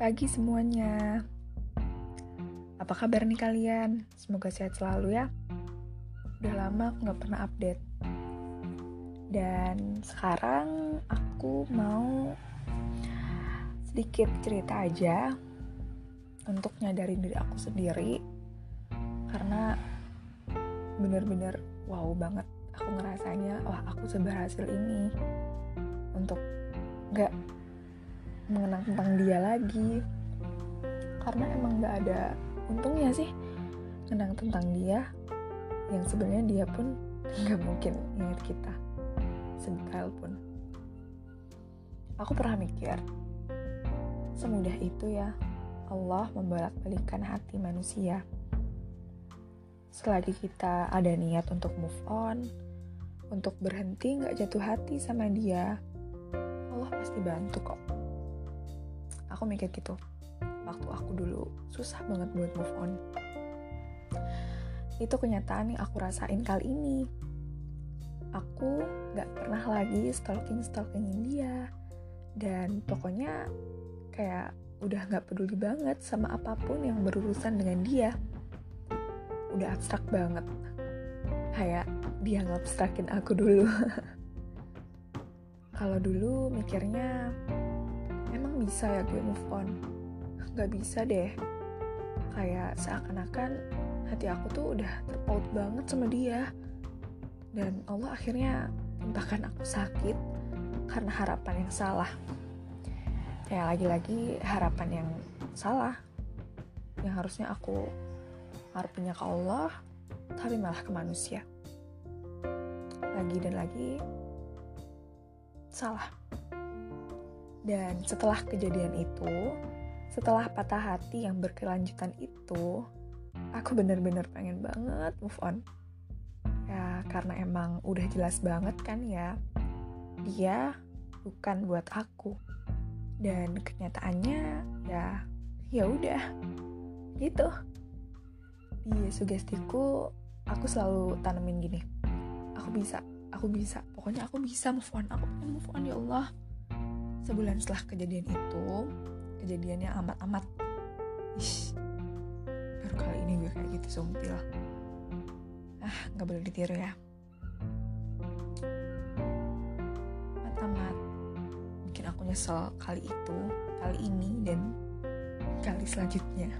pagi semuanya. Apa kabar nih kalian? Semoga sehat selalu ya. Udah lama aku gak pernah update. Dan sekarang aku mau sedikit cerita aja untuk nyadarin diri aku sendiri karena bener-bener wow banget aku ngerasanya wah aku seberhasil ini untuk gak mengenang tentang dia lagi. Karena emang gak ada untungnya sih mengenang tentang dia yang sebenarnya dia pun nggak mungkin ingat kita sedetail pun. Aku pernah mikir semudah itu ya Allah membolak-balikan hati manusia. Selagi kita ada niat untuk move on untuk berhenti nggak jatuh hati sama dia Allah pasti bantu kok aku mikir gitu waktu aku dulu susah banget buat move on. Itu kenyataan yang aku rasain kali ini. Aku gak pernah lagi stalking stalkingin dia dan pokoknya kayak udah gak peduli banget sama apa pun yang berurusan dengan dia. Udah abstrak banget. Kayak dia ngabstrakin aku dulu. Kalau dulu mikirnya bisa ya gue move on. Gak bisa deh. Kayak seakan-akan hati aku tuh udah terpaut banget sama dia. Dan Allah akhirnya timpakan aku sakit karena harapan yang salah. Ya lagi-lagi harapan yang salah yang harusnya aku harapinnya ke Allah tapi malah ke manusia. Lagi dan lagi salah dan setelah kejadian itu, setelah patah hati yang berkelanjutan itu, aku bener-bener pengen banget move on. Ya, karena emang udah jelas banget kan ya, dia bukan buat aku. Dan kenyataannya ya, ya udah, gitu. Di sugestiku, aku selalu tanemin gini, aku bisa, aku bisa, pokoknya aku bisa move on, aku pengen move on ya Allah sebulan setelah kejadian itu kejadiannya amat-amat Ish, baru kali ini gue kayak gitu sumpil ah nggak boleh ditiru ya. Amat-amat. Bikin aku nyesel kali itu kali ini dan kali selanjutnya.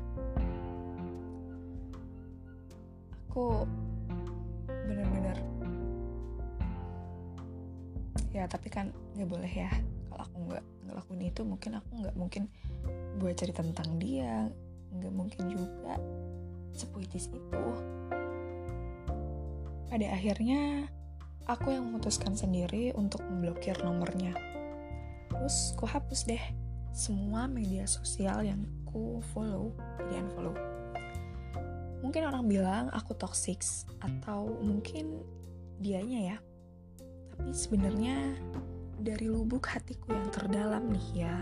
Aku bener-bener ya tapi kan nggak boleh ya ngelakuin itu mungkin aku nggak mungkin buat cari tentang dia nggak mungkin juga sepuitis itu. Pada akhirnya aku yang memutuskan sendiri untuk memblokir nomornya. Terus ku hapus deh semua media sosial yang ku follow jadi unfollow mungkin orang bilang aku toxic atau mungkin dianya ya. Tapi sebenarnya dari lubuk hatiku yang terdalam nih ya.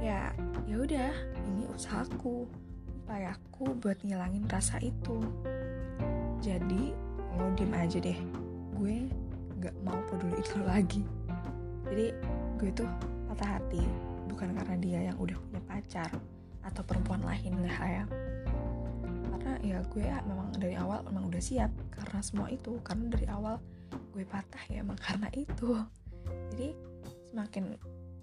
Ya ya udah ini usahaku upayaku buat ngilangin rasa itu. Jadi lo diem aja deh. Gue nggak mau peduli itu lagi. Jadi gue tuh patah hati bukan karena dia yang udah punya pacar atau perempuan lain lah ya. Karena ya gue ya memang dari awal memang udah siap karena semua itu. Karena dari awal gue patah ya emang karena itu jadi semakin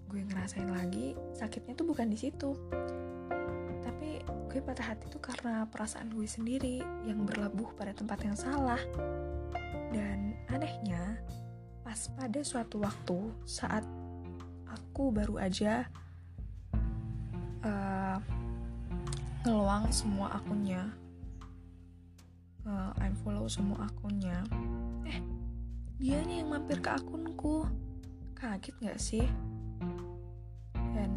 gue ngerasain lagi sakitnya tuh bukan di situ. Tapi gue patah hati tuh karena perasaan gue sendiri yang berlabuh pada tempat yang salah. Dan anehnya pas pada suatu waktu saat aku baru aja uh, ngeluang semua akunnya uh, unfollow semua akunnya eh dianya yang mampir ke akunku Kaget gak sih? Dan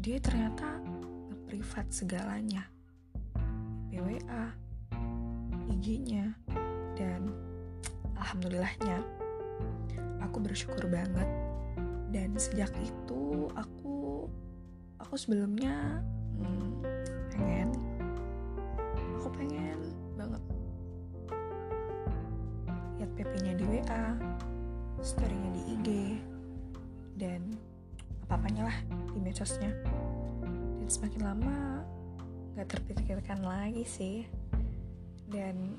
dia ternyata nge-privat segalanya. PWA, IG-nya, dan alhamdulillahnya aku bersyukur banget. Dan sejak itu aku aku sebelumnya hmm, pengen IG dan medsosnya semakin lama nggak terpikirkan lagi sih. Dan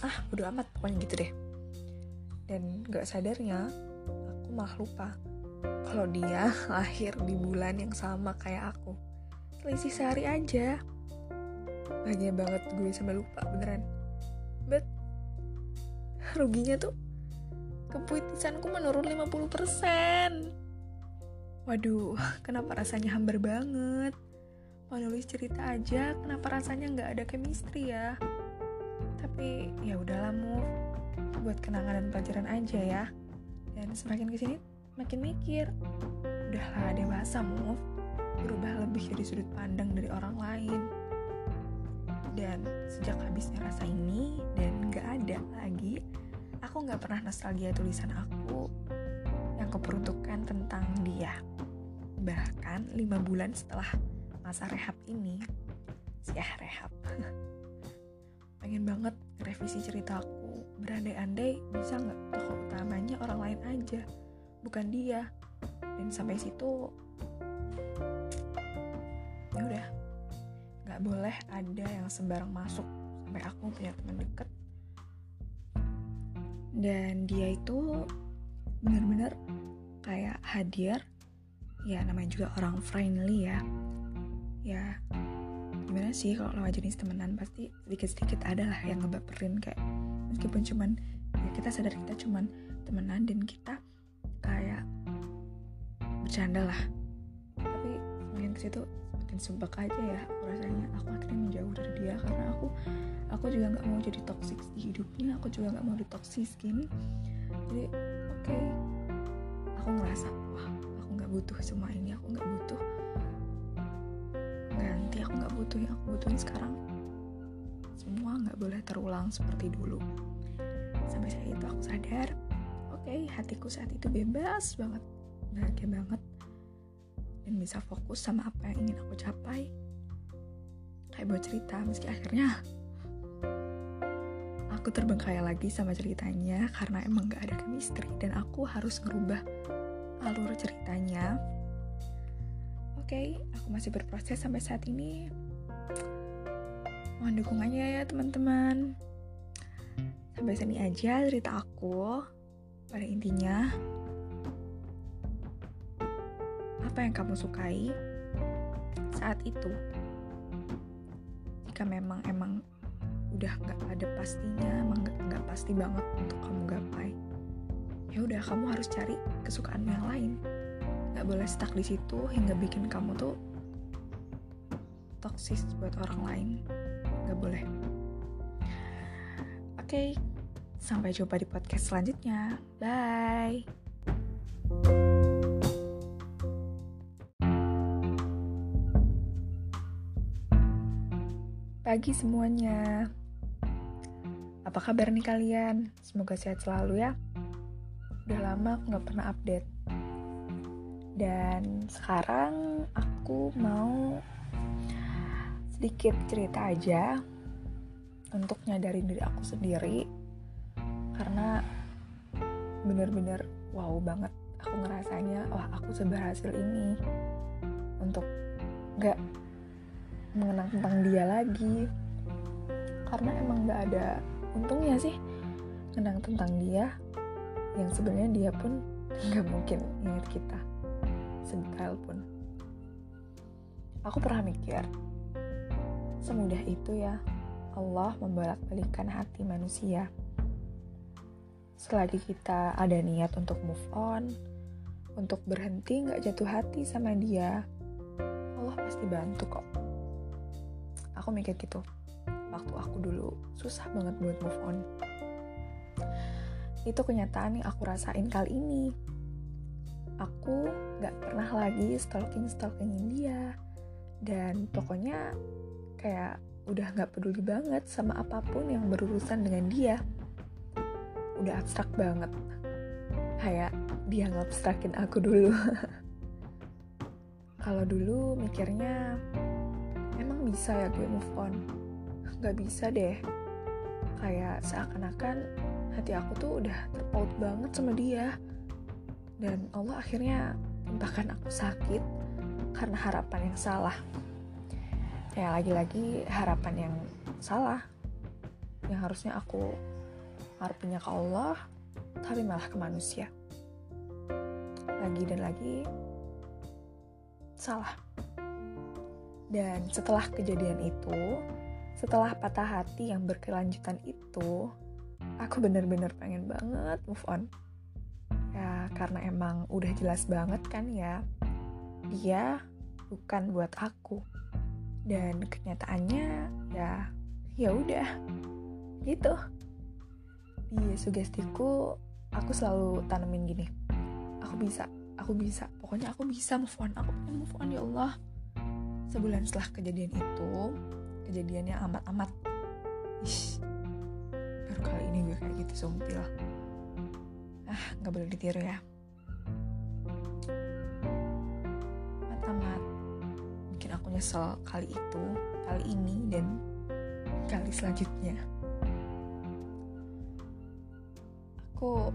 ah bodo amat pokoknya gitu deh. Dan gak sadarnya aku malah lupa kalau dia lahir di bulan yang sama kayak aku. Selisih sehari aja. Bahagia banget gue sampai lupa beneran. But ruginya tuh kepuitisanku menurun 50% waduh kenapa rasanya hambar banget? Mau nulis cerita aja kenapa rasanya nggak ada chemistry ya? Tapi ya udahlah move. Buat kenangan dan pelajaran aja ya. Dan semakin ke sini makin mikir. Udahlah dewasa move. Berubah lebih dari sudut pandang dari orang lain. Dan sejak habisnya rasa ini dan gak ada lagi aku gak pernah nostalgia tulisan aku yang keperuntukan tentang dia. Bahkan lima bulan setelah masa rehab ini ya rehab. Pengen banget revisi ceritaku berandai-andai bisa nggak tokoh utamanya orang lain aja bukan dia. Dan sampai situ ya udah. Nggak boleh ada yang sembarang masuk sampai aku punya teman deket. Dan dia itu benar-benar kayak hadir. Ya namanya juga orang friendly ya. Ya gimana sih kalau lawan jenis temenan? Pasti sedikit-sedikit ada lah yang ngebaperin kayak meskipun cuman ya kita sadar kita cuman temenan dan kita kayak bercanda lah. Tapi semakin ke situ semakin sumpah aja ya aku rasanya. Aku akhirnya menjauh dari dia karena aku aku juga nggak mau jadi toxic di hidupnya. Aku juga nggak mau ditoksiskin jadi oke. okay, aku ngerasa wah aku nggak butuh semua ini aku nggak butuh. Ganti aku nggak butuh yang aku butuhin sekarang. Semua nggak boleh terulang seperti dulu. Sampai saat itu aku sadar oke okay, hatiku saat itu bebas banget bahagia banget dan bisa fokus sama apa yang ingin aku capai. Kayak buat cerita meski akhirnya aku terbengkalai lagi sama ceritanya karena emang gak ada chemistry dan aku harus ngerubah alur ceritanya okay, aku masih berproses sampai saat ini. Mohon dukungannya ya teman-teman. Sampai sini aja cerita aku. Pada intinya, apa yang kamu sukai saat itu? Jika memang emang udah nggak ada pastinya, emang nggak pasti banget untuk kamu gapai. Ya udah, kamu harus cari kesukaan yang lain. Nggak boleh stuck di situ hingga bikin kamu tuh toksis buat orang lain. Nggak boleh. Oke okay, sampai jumpa di podcast selanjutnya. Bye. Pagi semuanya apa kabar nih kalian? Semoga sehat selalu ya. Udah lama aku gak pernah update dan sekarang aku mau sedikit cerita aja untuk nyadarin diri aku sendiri karena bener-bener wow banget aku ngerasanya wah aku seberhasil ini untuk gak mengenang tentang dia lagi karena emang gak ada untungnya sih mengenang tentang dia yang sebenarnya dia pun nggak mungkin ingat kita sedetail pun. Aku pernah mikir, semudah itu ya Allah membolak-balikan hati manusia. Selagi kita ada niat untuk move on, untuk berhenti nggak jatuh hati sama dia, Allah pasti bantu kok. Aku mikir gitu, waktu aku dulu susah banget buat move on. Itu kenyataan yang aku rasain kali ini. Aku gak pernah lagi stalking stalkingin dia dan pokoknya kayak udah gak peduli banget sama apa pun yang berurusan dengan dia. Udah abstrak banget. Kayak dia ngabstrakin aku dulu. Kalau dulu mikirnya emang bisa ya gue move on gak bisa deh. Kayak seakan-akan hati aku tuh udah terpaut banget sama dia. Dan Allah akhirnya timpakan aku sakit karena harapan yang salah. Ya lagi-lagi harapan yang salah yang harusnya aku harapinnya ke Allah tapi malah ke manusia. Lagi dan lagi salah. Dan setelah kejadian itu setelah patah hati yang berkelanjutan itu aku bener-bener pengen banget move on. Ya karena emang udah jelas banget kan ya dia bukan buat aku. Dan kenyataannya ya ya udah gitu. Di sugestiku aku selalu tanemin gini aku bisa aku bisa pokoknya aku bisa move on aku pengen move on ya Allah. Sebulan setelah kejadian itu kejadiannya amat-amat. Ish, baru kali ini gue kayak gitu sumpil ah nggak boleh ditiru ya. Amat-amat. Bikin aku nyesel kali itu kali ini dan kali selanjutnya. Aku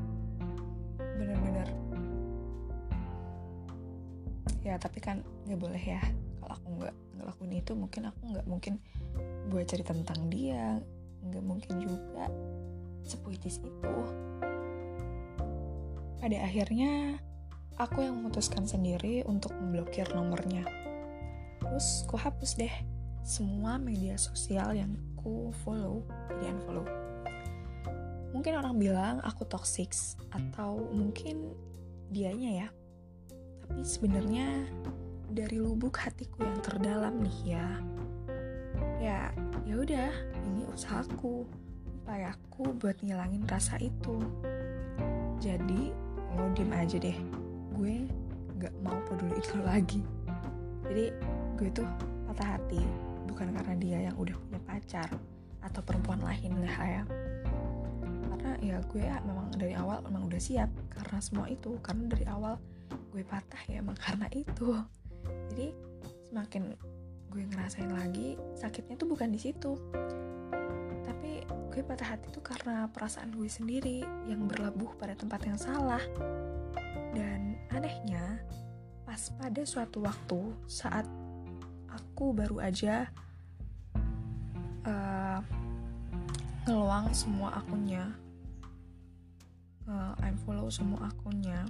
bener-bener ya tapi kan nggak boleh ya. Kalau aku nggak ngelakuin itu mungkin aku nggak mungkin buat cari tentang dia nggak mungkin juga sepuitis itu. Pada akhirnya aku yang memutuskan sendiri untuk memblokir nomornya. Terus ku hapus deh semua media sosial yang ku follow jadi unfollow mungkin orang bilang aku toxic atau mungkin dianya ya. Tapi sebenarnya dari lubuk hatiku yang terdalam nih ya ya ya udah ini usahaku upayaku buat ngilangin rasa itu. Jadi lo diem aja deh. Gue nggak mau peduli itu lagi. Jadi gue tuh patah hati bukan karena dia yang udah punya pacar atau perempuan lain lah ya. Karena ya gue ya memang dari awal memang udah siap karena semua itu. Karena dari awal gue patah ya emang karena itu. Jadi semakin gue ngerasain lagi sakitnya tuh bukan di situ. Tapi gue patah hati tuh karena perasaan gue sendiri yang berlabuh pada tempat yang salah. Dan anehnya pas pada suatu waktu saat aku baru aja uh, ngeluang semua akunnya uh, unfollow semua akunnya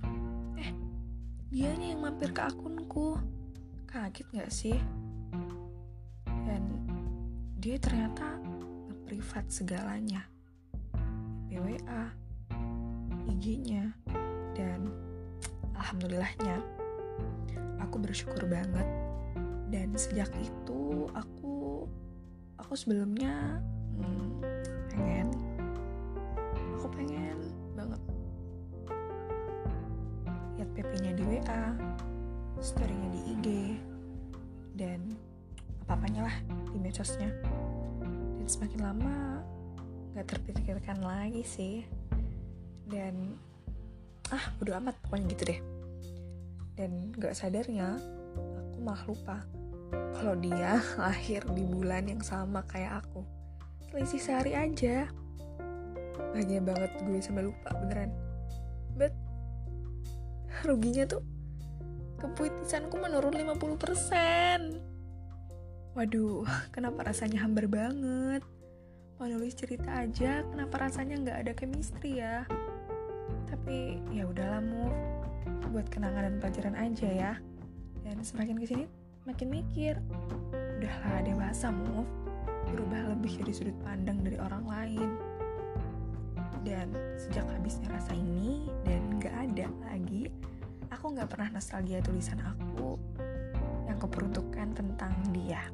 eh dia nih yang mampir ke akunku. Kaget gak sih dan dia ternyata nge-privat segalanya. PWA IG-nya dan alhamdulillahnya aku bersyukur banget. Dan sejak itu aku aku sebelumnya hmm, pengen aku pengen banget lihat PP-nya di WA story-nya di IG medsosnya dan semakin lama gak terpikirkan lagi sih. Dan ah bodo amat pokoknya gitu deh. Dan gak sadarnya aku malah lupa kalau dia lahir di bulan yang sama kayak aku. Selisih sehari aja. Bahagia banget gue sampai lupa beneran. But ruginya tuh kepuitisanku menurun 50% waduh kenapa rasanya hambar banget? Mau nulis cerita aja kenapa rasanya nggak ada chemistry ya? Tapi ya udahlah move. Buat kenangan dan pelajaran aja ya. Dan semakin ke sini makin mikir. Udahlah dewasa move. Berubah lebih dari sudut pandang dari orang lain. Dan sejak habisnya rasa ini dan gak ada lagi aku gak pernah nostalgia tulisan aku yang keperuntukan tentang dia.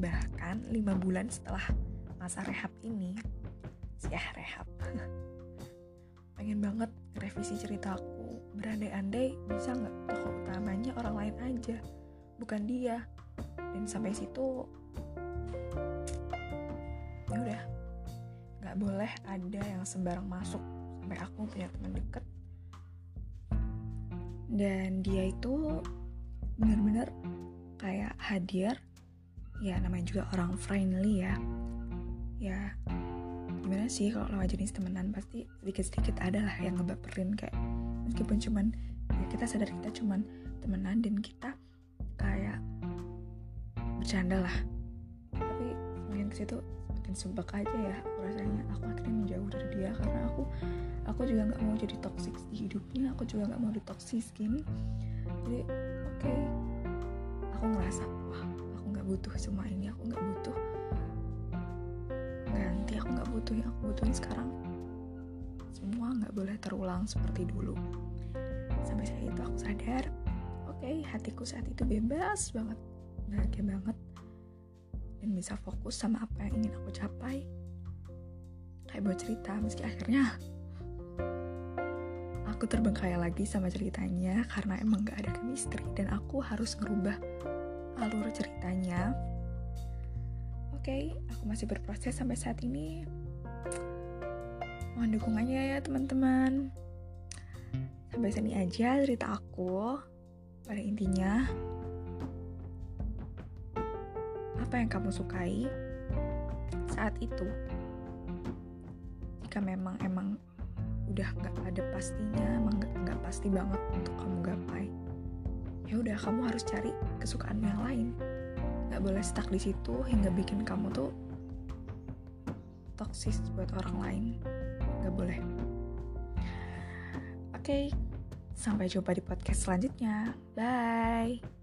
Bahkan lima bulan setelah masa rehab ini ya rehab. Pengen banget revisi ceritaku berandai-andai bisa nggak tokoh utamanya orang lain aja bukan dia. Dan sampai situ ya udah. Nggak boleh ada yang sembarang masuk sampai aku punya teman deket. Dan dia itu benar-benar kayak hadir. Ya namanya juga orang friendly ya. Ya gimana sih kalau lawan jenis temenan? Pasti sedikit-sedikit ada lah yang ngebaperin kayak meskipun cuman ya kita sadar kita cuman temenan dan kita kayak bercanda lah. Tapi semakin ke situ semakin sebak aja ya aku rasanya. Aku akhirnya menjauh dari dia karena aku aku juga nggak mau jadi toxic di hidupnya. Aku juga nggak mau ditoksiskin jadi oke aku ngerasa wah aku nggak butuh semua ini aku nggak butuh ganti aku nggak butuh yang aku butuhin sekarang. Semua nggak boleh terulang seperti dulu. Sampai saat itu aku sadar oke okay, hatiku saat itu bebas banget bahagia banget dan bisa fokus sama apa yang ingin aku capai. Kayak buat cerita meski akhirnya aku terbengkalai lagi sama ceritanya karena emang gak ada chemistry dan aku harus ngerubah alur ceritanya. Oke okay, aku masih berproses sampai saat ini. Mohon dukungannya ya teman-teman. Sampai sini aja cerita aku pada intinya. Apa yang kamu sukai saat itu? Jika memang emang udah nggak ada pastinya emang nggak pasti banget untuk kamu gapai. Ya udah kamu harus cari kesukaan yang lain. Nggak boleh stuck di situ hingga bikin kamu tuh toksis buat orang lain. Nggak boleh. Oke okay, sampai jumpa di podcast selanjutnya. Bye